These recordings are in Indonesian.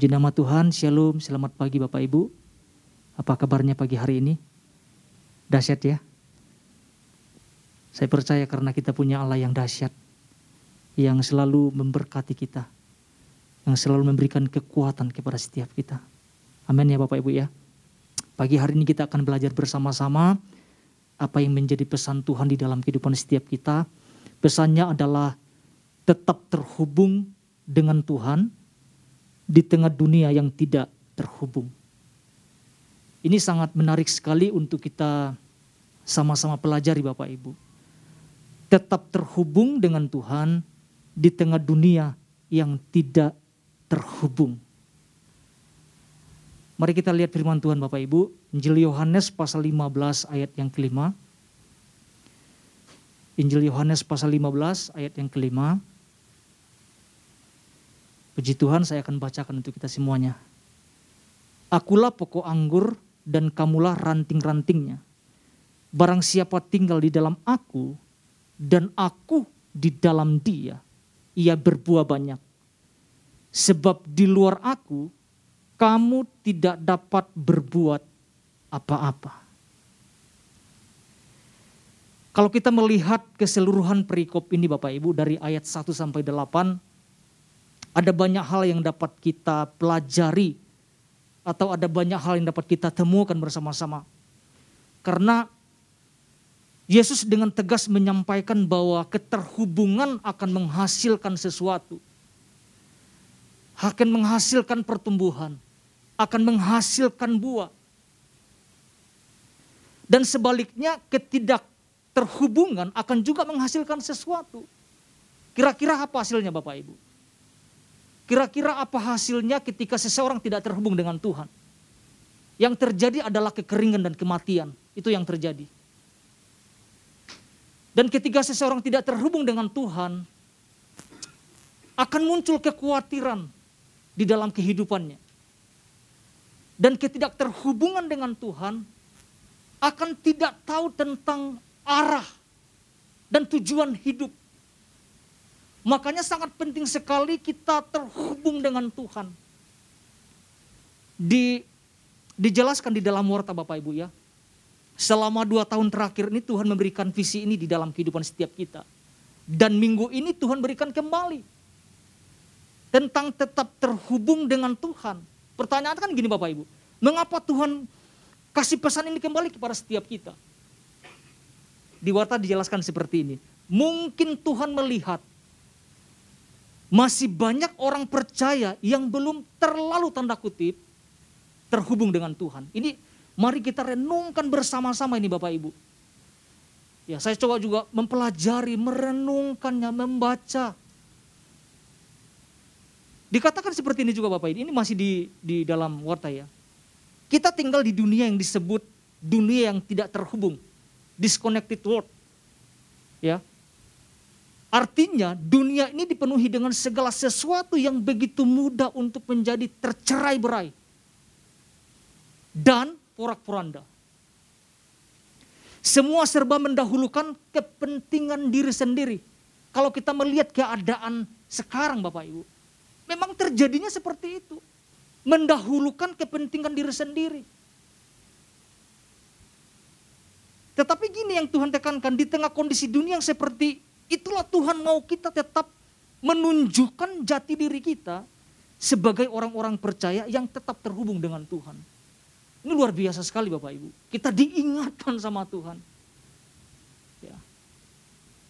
Puji nama Tuhan, Shalom, selamat pagi Bapak Ibu. Apa kabarnya pagi hari ini? Dahsyat ya? Saya percaya karena kita punya Allah yang dahsyat, yang selalu memberkati kita, yang selalu memberikan kekuatan kepada setiap kita. Amin ya Bapak Ibu ya. Pagi hari ini kita akan belajar bersama-sama apa yang menjadi pesan Tuhan di dalam kehidupan setiap kita. Pesannya adalah tetap terhubung dengan Tuhan, di tengah dunia yang tidak terhubung. Ini sangat menarik sekali untuk kita sama-sama pelajari Bapak Ibu. Tetap terhubung dengan Tuhan di tengah dunia yang tidak terhubung. Mari kita lihat firman Tuhan Bapak Ibu. Injil Yohanes pasal 15 ayat yang kelima. Injil Yohanes pasal 15 ayat yang kelima. Puji Tuhan saya akan bacakan untuk kita semuanya. Akulah pokok anggur dan kamulah ranting-rantingnya. Barang siapa tinggal di dalam aku dan aku di dalam dia, ia berbuah banyak. Sebab di luar aku, kamu tidak dapat berbuat apa-apa. Kalau kita melihat keseluruhan perikop ini Bapak Ibu dari ayat 1 sampai 8, ada banyak hal yang dapat kita pelajari atau ada banyak hal yang dapat kita temukan bersama-sama. Karena Yesus dengan tegas menyampaikan bahwa keterhubungan akan menghasilkan sesuatu. Akan menghasilkan pertumbuhan, akan menghasilkan buah. Dan sebaliknya ketidakterhubungan akan juga menghasilkan sesuatu. Kira-kira apa hasilnya Bapak Ibu? Kira-kira apa hasilnya ketika seseorang tidak terhubung dengan Tuhan? Yang terjadi adalah kekeringan dan kematian. Itu yang terjadi. Dan ketika seseorang tidak terhubung dengan Tuhan, akan muncul kekhawatiran di dalam kehidupannya. Dan ketidakterhubungan dengan Tuhan akan tidak tahu tentang arah dan tujuan hidup. Makanya sangat penting sekali kita terhubung dengan Tuhan. Di, dijelaskan di dalam warta Bapak Ibu ya. Selama dua tahun terakhir ini Tuhan memberikan visi ini di dalam kehidupan setiap kita. Dan minggu ini Tuhan berikan kembali. Tentang tetap terhubung dengan Tuhan. Pertanyaan kan gini Bapak Ibu. Mengapa Tuhan kasih pesan ini kembali kepada setiap kita? Di warta dijelaskan seperti ini. Mungkin Tuhan melihat masih banyak orang percaya yang belum terlalu tanda kutip terhubung dengan Tuhan. Ini mari kita renungkan bersama-sama ini Bapak Ibu. Ya, saya coba juga mempelajari, merenungkannya, membaca. Dikatakan seperti ini juga Bapak Ibu, ini masih di di dalam warta ya. Kita tinggal di dunia yang disebut dunia yang tidak terhubung, disconnected world. Ya, Artinya dunia ini dipenuhi dengan segala sesuatu yang begitu mudah untuk menjadi tercerai berai. Dan porak-poranda. Semua serba mendahulukan kepentingan diri sendiri. Kalau kita melihat keadaan sekarang Bapak Ibu. Memang terjadinya seperti itu. Mendahulukan kepentingan diri sendiri. Tetapi gini yang Tuhan tekankan di tengah kondisi dunia yang seperti Itulah Tuhan mau kita tetap menunjukkan jati diri kita sebagai orang-orang percaya yang tetap terhubung dengan Tuhan. Ini luar biasa sekali Bapak Ibu. Kita diingatkan sama Tuhan. Ya.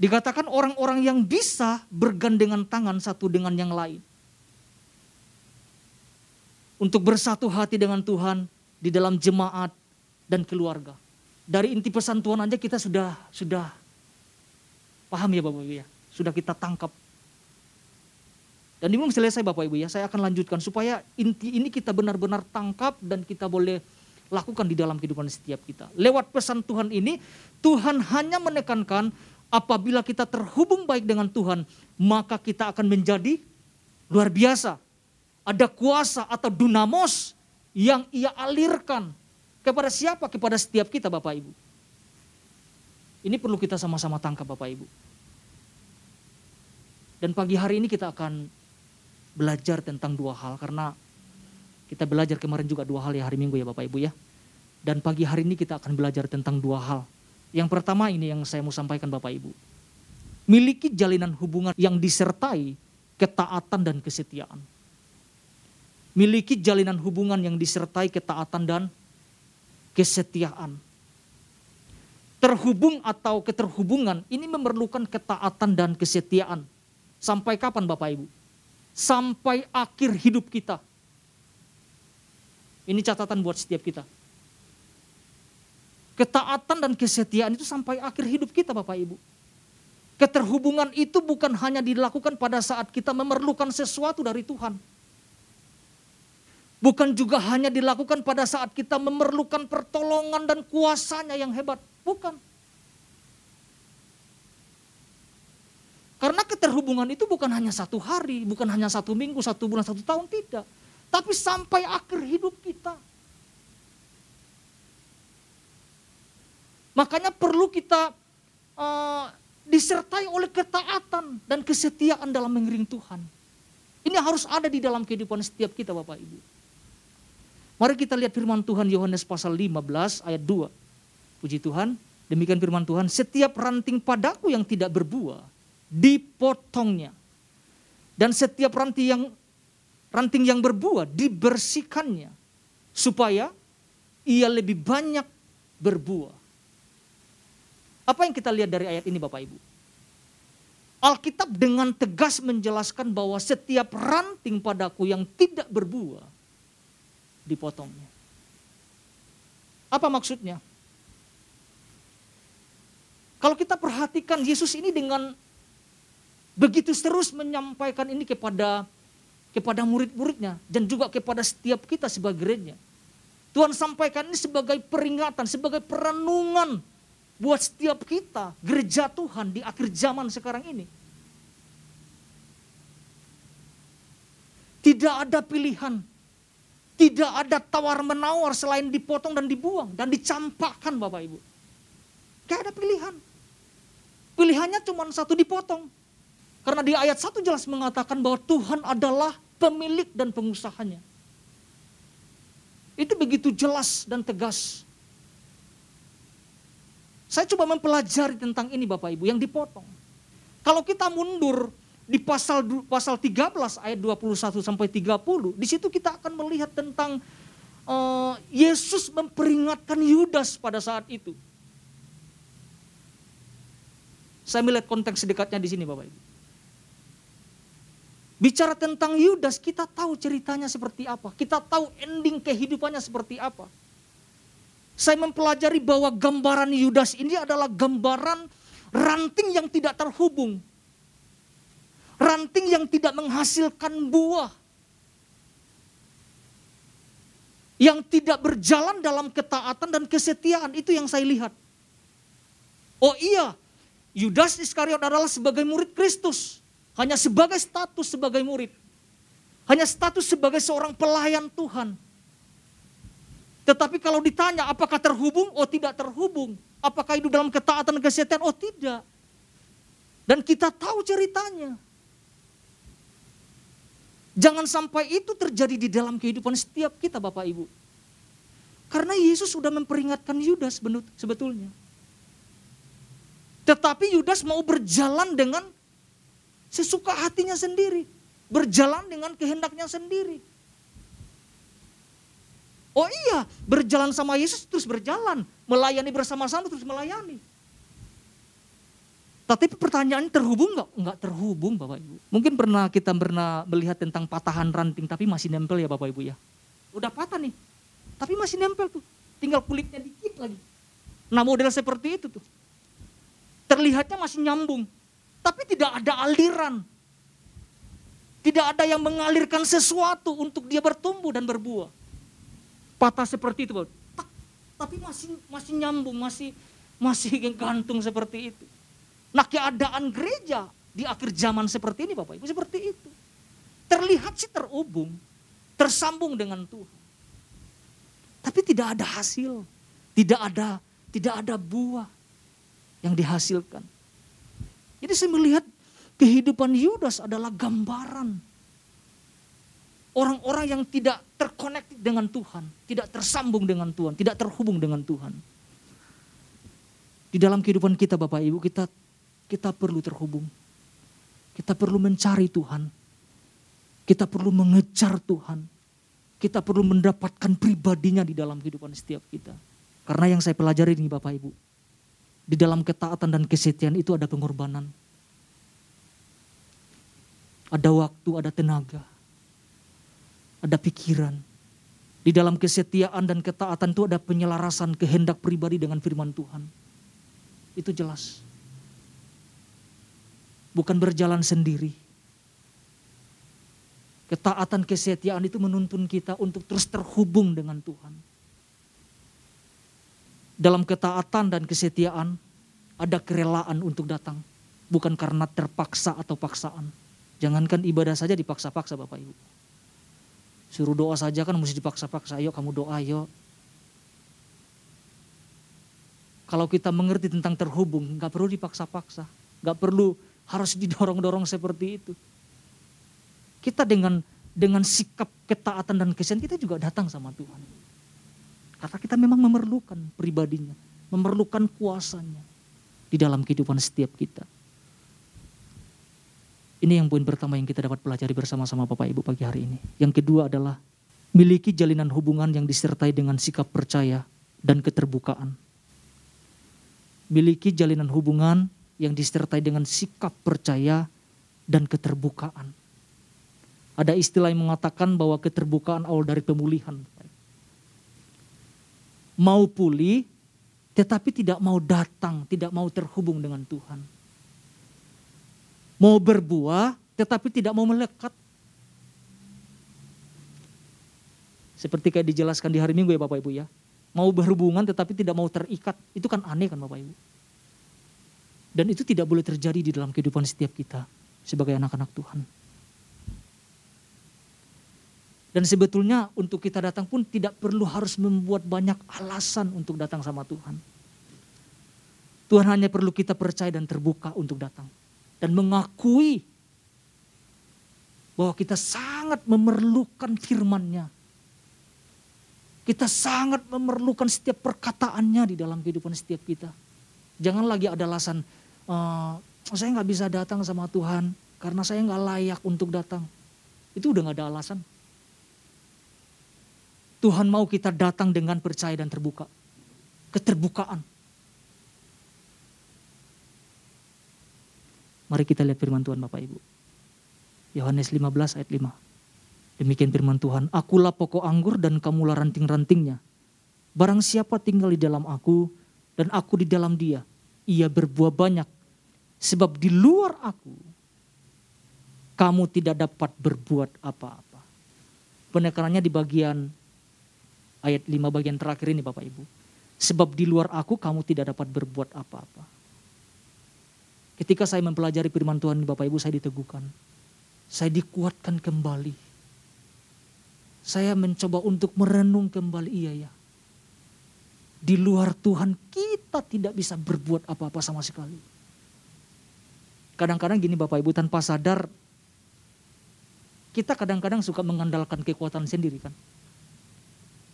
Dikatakan orang-orang yang bisa bergandengan tangan satu dengan yang lain. Untuk bersatu hati dengan Tuhan di dalam jemaat dan keluarga. Dari inti pesan Tuhan aja kita sudah sudah Paham ya Bapak Ibu ya? Sudah kita tangkap. Dan ini belum selesai Bapak Ibu ya, saya akan lanjutkan supaya inti ini kita benar-benar tangkap dan kita boleh lakukan di dalam kehidupan setiap kita. Lewat pesan Tuhan ini, Tuhan hanya menekankan apabila kita terhubung baik dengan Tuhan, maka kita akan menjadi luar biasa. Ada kuasa atau dunamos yang ia alirkan kepada siapa? Kepada setiap kita Bapak Ibu. Ini perlu kita sama-sama tangkap Bapak Ibu. Dan pagi hari ini kita akan belajar tentang dua hal karena Kita belajar kemarin juga dua hal ya hari Minggu ya Bapak Ibu ya. Dan pagi hari ini kita akan belajar tentang dua hal. Yang pertama ini yang saya mau sampaikan Bapak Ibu. Miliki jalinan hubungan yang disertai ketaatan dan kesetiaan. Miliki jalinan hubungan yang disertai ketaatan dan kesetiaan. Terhubung atau keterhubungan ini memerlukan ketaatan dan kesetiaan. Sampai kapan Bapak Ibu? Sampai akhir hidup kita ini catatan buat setiap kita. Ketaatan dan kesetiaan itu sampai akhir hidup kita Bapak Ibu. Keterhubungan itu bukan hanya dilakukan pada saat kita memerlukan sesuatu dari Tuhan. Bukan juga hanya dilakukan pada saat kita memerlukan pertolongan dan kuasanya yang hebat. Bukan. Karena keterhubungan itu bukan hanya satu hari, bukan hanya satu minggu, satu bulan, satu tahun, tidak tapi sampai akhir hidup kita. Makanya perlu kita uh, disertai oleh ketaatan dan kesetiaan dalam mengiring Tuhan. Ini harus ada di dalam kehidupan setiap kita Bapak Ibu. Mari kita lihat firman Tuhan Yohanes pasal 15 ayat 2. Puji Tuhan, demikian firman Tuhan, setiap ranting padaku yang tidak berbuah, dipotongnya. Dan setiap ranting yang ranting yang berbuah dibersihkannya supaya ia lebih banyak berbuah. Apa yang kita lihat dari ayat ini Bapak Ibu? Alkitab dengan tegas menjelaskan bahwa setiap ranting padaku yang tidak berbuah dipotongnya. Apa maksudnya? Kalau kita perhatikan Yesus ini dengan begitu terus menyampaikan ini kepada kepada murid-muridnya dan juga kepada setiap kita sebagai gereja. Tuhan sampaikan ini sebagai peringatan, sebagai perenungan buat setiap kita, gereja Tuhan di akhir zaman sekarang ini. Tidak ada pilihan, tidak ada tawar-menawar selain dipotong dan dibuang dan dicampakkan Bapak Ibu. Gak ada pilihan. Pilihannya cuma satu dipotong. Karena di ayat satu jelas mengatakan bahwa Tuhan adalah pemilik dan pengusahanya. Itu begitu jelas dan tegas. Saya coba mempelajari tentang ini Bapak Ibu yang dipotong. Kalau kita mundur di pasal pasal 13 ayat 21 sampai 30, di situ kita akan melihat tentang uh, Yesus memperingatkan Yudas pada saat itu. Saya melihat konteks sedekatnya di sini Bapak Ibu. Bicara tentang Yudas, kita tahu ceritanya seperti apa. Kita tahu ending kehidupannya seperti apa. Saya mempelajari bahwa gambaran Yudas ini adalah gambaran ranting yang tidak terhubung. Ranting yang tidak menghasilkan buah. Yang tidak berjalan dalam ketaatan dan kesetiaan. Itu yang saya lihat. Oh iya, Yudas Iskariot adalah sebagai murid Kristus. Hanya sebagai status sebagai murid. Hanya status sebagai seorang pelayan Tuhan. Tetapi kalau ditanya apakah terhubung? Oh tidak terhubung. Apakah hidup dalam ketaatan kesetiaan? Oh tidak. Dan kita tahu ceritanya. Jangan sampai itu terjadi di dalam kehidupan setiap kita Bapak Ibu. Karena Yesus sudah memperingatkan Yudas sebetulnya. Tetapi Yudas mau berjalan dengan sesuka hatinya sendiri. Berjalan dengan kehendaknya sendiri. Oh iya, berjalan sama Yesus terus berjalan. Melayani bersama-sama terus melayani. Tapi pertanyaan terhubung nggak? Nggak terhubung Bapak Ibu. Mungkin pernah kita pernah melihat tentang patahan ranting tapi masih nempel ya Bapak Ibu ya. Udah patah nih, tapi masih nempel tuh. Tinggal kulitnya dikit lagi. Nah model seperti itu tuh. Terlihatnya masih nyambung tapi tidak ada aliran. Tidak ada yang mengalirkan sesuatu untuk dia bertumbuh dan berbuah. Patah seperti itu, tapi masih masih nyambung, masih masih gantung seperti itu. Nah keadaan gereja di akhir zaman seperti ini Bapak Ibu seperti itu. Terlihat sih terhubung, tersambung dengan Tuhan. Tapi tidak ada hasil, tidak ada tidak ada buah yang dihasilkan. Jadi saya melihat kehidupan Yudas adalah gambaran. Orang-orang yang tidak terkonektif dengan Tuhan, tidak tersambung dengan Tuhan, tidak terhubung dengan Tuhan. Di dalam kehidupan kita Bapak Ibu, kita kita perlu terhubung. Kita perlu mencari Tuhan. Kita perlu mengejar Tuhan. Kita perlu mendapatkan pribadinya di dalam kehidupan setiap kita. Karena yang saya pelajari ini Bapak Ibu, di dalam ketaatan dan kesetiaan itu ada pengorbanan. Ada waktu, ada tenaga ada pikiran. Di dalam kesetiaan dan ketaatan itu ada penyelarasan kehendak pribadi dengan firman Tuhan. Itu jelas. Bukan berjalan sendiri. Ketaatan kesetiaan itu menuntun kita untuk terus terhubung dengan Tuhan. Dalam ketaatan dan kesetiaan ada kerelaan untuk datang. Bukan karena terpaksa atau paksaan. Jangankan ibadah saja dipaksa-paksa Bapak Ibu. Suruh doa saja kan mesti dipaksa-paksa. Ayo kamu doa, ayo. Kalau kita mengerti tentang terhubung, nggak perlu dipaksa-paksa. Nggak perlu harus didorong-dorong seperti itu. Kita dengan dengan sikap ketaatan dan kesian kita juga datang sama Tuhan. Karena kita memang memerlukan pribadinya, memerlukan kuasanya di dalam kehidupan setiap kita. Ini yang poin pertama yang kita dapat pelajari bersama-sama Bapak Ibu pagi hari ini. Yang kedua adalah miliki jalinan hubungan yang disertai dengan sikap percaya dan keterbukaan. Miliki jalinan hubungan yang disertai dengan sikap percaya dan keterbukaan. Ada istilah yang mengatakan bahwa keterbukaan awal dari pemulihan. Mau pulih, tetapi tidak mau datang, tidak mau terhubung dengan Tuhan mau berbuah tetapi tidak mau melekat. Seperti kayak dijelaskan di hari Minggu ya Bapak Ibu ya. Mau berhubungan tetapi tidak mau terikat. Itu kan aneh kan Bapak Ibu. Dan itu tidak boleh terjadi di dalam kehidupan setiap kita sebagai anak-anak Tuhan. Dan sebetulnya untuk kita datang pun tidak perlu harus membuat banyak alasan untuk datang sama Tuhan. Tuhan hanya perlu kita percaya dan terbuka untuk datang dan mengakui bahwa kita sangat memerlukan firman-Nya. Kita sangat memerlukan setiap perkataannya di dalam kehidupan setiap kita. Jangan lagi ada alasan, uh, saya nggak bisa datang sama Tuhan karena saya nggak layak untuk datang. Itu udah nggak ada alasan. Tuhan mau kita datang dengan percaya dan terbuka. Keterbukaan. Mari kita lihat firman Tuhan Bapak Ibu. Yohanes 15 ayat 5. Demikian firman Tuhan, akulah pokok anggur dan kamulah ranting-rantingnya. Barang siapa tinggal di dalam aku dan aku di dalam dia, ia berbuah banyak. Sebab di luar aku, kamu tidak dapat berbuat apa-apa. Penekanannya di bagian ayat 5 bagian terakhir ini Bapak Ibu. Sebab di luar aku kamu tidak dapat berbuat apa-apa. Ketika saya mempelajari firman Tuhan Bapak Ibu saya diteguhkan. Saya dikuatkan kembali. Saya mencoba untuk merenung kembali iya ya. Di luar Tuhan kita tidak bisa berbuat apa-apa sama sekali. Kadang-kadang gini Bapak Ibu tanpa sadar kita kadang-kadang suka mengandalkan kekuatan sendiri kan.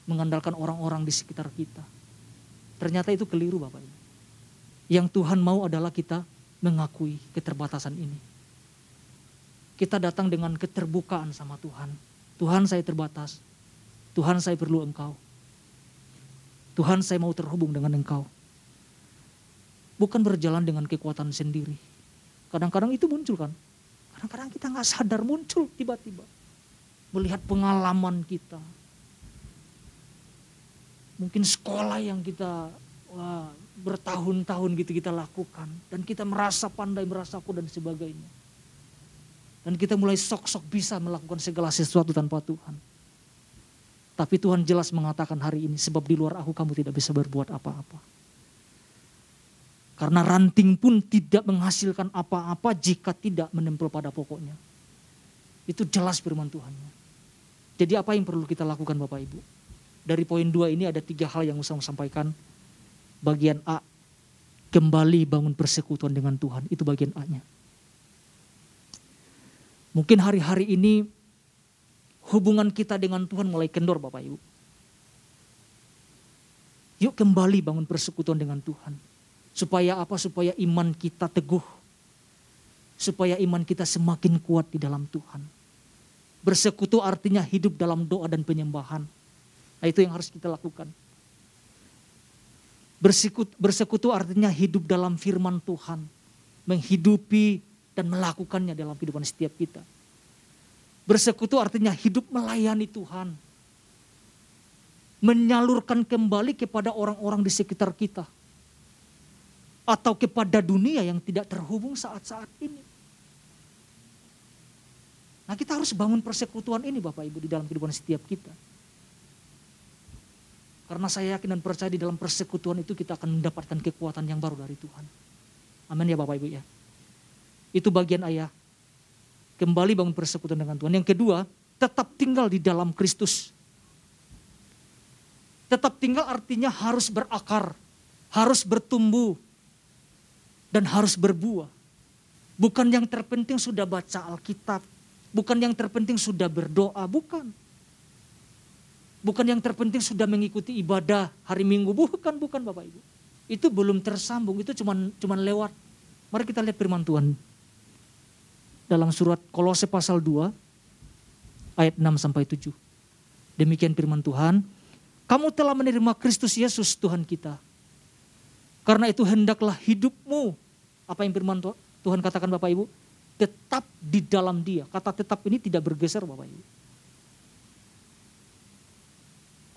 Mengandalkan orang-orang di sekitar kita. Ternyata itu keliru Bapak Ibu. Yang Tuhan mau adalah kita mengakui keterbatasan ini. Kita datang dengan keterbukaan sama Tuhan. Tuhan saya terbatas. Tuhan saya perlu engkau. Tuhan saya mau terhubung dengan engkau. Bukan berjalan dengan kekuatan sendiri. Kadang-kadang itu muncul kan. Kadang-kadang kita nggak sadar muncul tiba-tiba. Melihat pengalaman kita. Mungkin sekolah yang kita bertahun-tahun gitu kita lakukan. Dan kita merasa pandai, merasa aku dan sebagainya. Dan kita mulai sok-sok bisa melakukan segala sesuatu tanpa Tuhan. Tapi Tuhan jelas mengatakan hari ini, sebab di luar aku kamu tidak bisa berbuat apa-apa. Karena ranting pun tidak menghasilkan apa-apa jika tidak menempel pada pokoknya. Itu jelas firman Tuhan. Jadi apa yang perlu kita lakukan Bapak Ibu? Dari poin dua ini ada tiga hal yang saya sampaikan bagian A kembali bangun persekutuan dengan Tuhan itu bagian A-nya. Mungkin hari-hari ini hubungan kita dengan Tuhan mulai kendor Bapak Ibu. Yuk kembali bangun persekutuan dengan Tuhan. Supaya apa? Supaya iman kita teguh. Supaya iman kita semakin kuat di dalam Tuhan. Bersekutu artinya hidup dalam doa dan penyembahan. Nah itu yang harus kita lakukan. Bersekutu, bersekutu artinya hidup dalam firman Tuhan. Menghidupi dan melakukannya dalam kehidupan setiap kita. Bersekutu artinya hidup melayani Tuhan menyalurkan kembali kepada orang-orang di sekitar kita. Atau kepada dunia yang tidak terhubung saat-saat ini. Nah kita harus bangun persekutuan ini Bapak Ibu di dalam kehidupan setiap kita. Karena saya yakin dan percaya di dalam persekutuan itu kita akan mendapatkan kekuatan yang baru dari Tuhan. Amin ya Bapak Ibu ya. Itu bagian ayah. Kembali bangun persekutuan dengan Tuhan. Yang kedua, tetap tinggal di dalam Kristus. Tetap tinggal artinya harus berakar, harus bertumbuh, dan harus berbuah. Bukan yang terpenting sudah baca Alkitab, bukan yang terpenting sudah berdoa, bukan. Bukan yang terpenting sudah mengikuti ibadah hari Minggu, bukan, bukan Bapak Ibu. Itu belum tersambung, itu cuma cuman lewat. Mari kita lihat firman Tuhan. Dalam surat Kolose pasal 2 ayat 6 sampai 7. Demikian firman Tuhan, kamu telah menerima Kristus Yesus Tuhan kita. Karena itu hendaklah hidupmu, apa yang firman Tuhan katakan Bapak Ibu, tetap di dalam dia. Kata tetap ini tidak bergeser Bapak Ibu.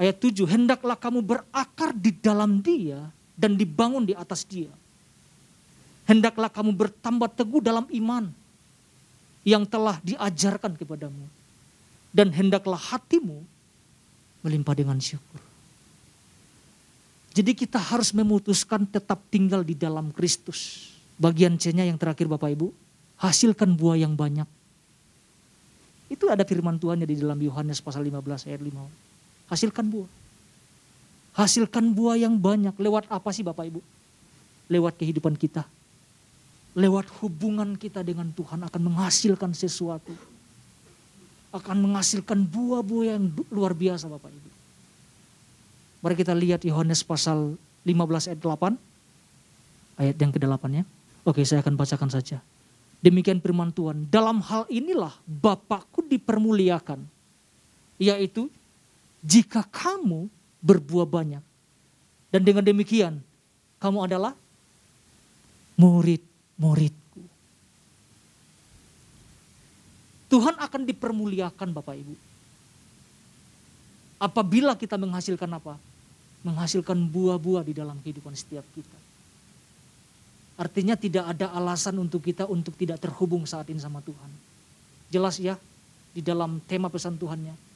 Ayat 7, hendaklah kamu berakar di dalam dia dan dibangun di atas dia. Hendaklah kamu bertambah teguh dalam iman yang telah diajarkan kepadamu. Dan hendaklah hatimu melimpah dengan syukur. Jadi kita harus memutuskan tetap tinggal di dalam Kristus. Bagian C-nya yang terakhir Bapak Ibu, hasilkan buah yang banyak. Itu ada firman Tuhan di dalam Yohanes pasal 15 ayat 5. Hasilkan buah. Hasilkan buah yang banyak. Lewat apa sih Bapak Ibu? Lewat kehidupan kita. Lewat hubungan kita dengan Tuhan akan menghasilkan sesuatu akan menghasilkan buah-buah yang luar biasa Bapak Ibu. Mari kita lihat Yohanes pasal 15 ayat 8. Ayat yang ke-8 ya. Oke saya akan bacakan saja. Demikian firman Tuhan. Dalam hal inilah Bapakku dipermuliakan. Yaitu jika kamu berbuah banyak. Dan dengan demikian kamu adalah murid-murid Tuhan akan dipermuliakan Bapak Ibu. Apabila kita menghasilkan apa? Menghasilkan buah-buah di dalam kehidupan setiap kita. Artinya tidak ada alasan untuk kita untuk tidak terhubung saat ini sama Tuhan. Jelas ya di dalam tema pesan Tuhannya.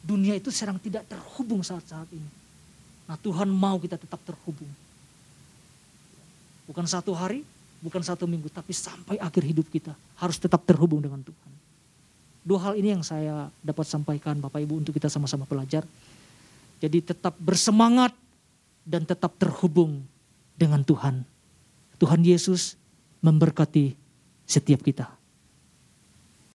Dunia itu sedang tidak terhubung saat-saat ini. Nah Tuhan mau kita tetap terhubung. Bukan satu hari, bukan satu minggu, tapi sampai akhir hidup kita harus tetap terhubung dengan Tuhan. Dua hal ini yang saya dapat sampaikan Bapak Ibu untuk kita sama-sama belajar. Jadi tetap bersemangat dan tetap terhubung dengan Tuhan. Tuhan Yesus memberkati setiap kita.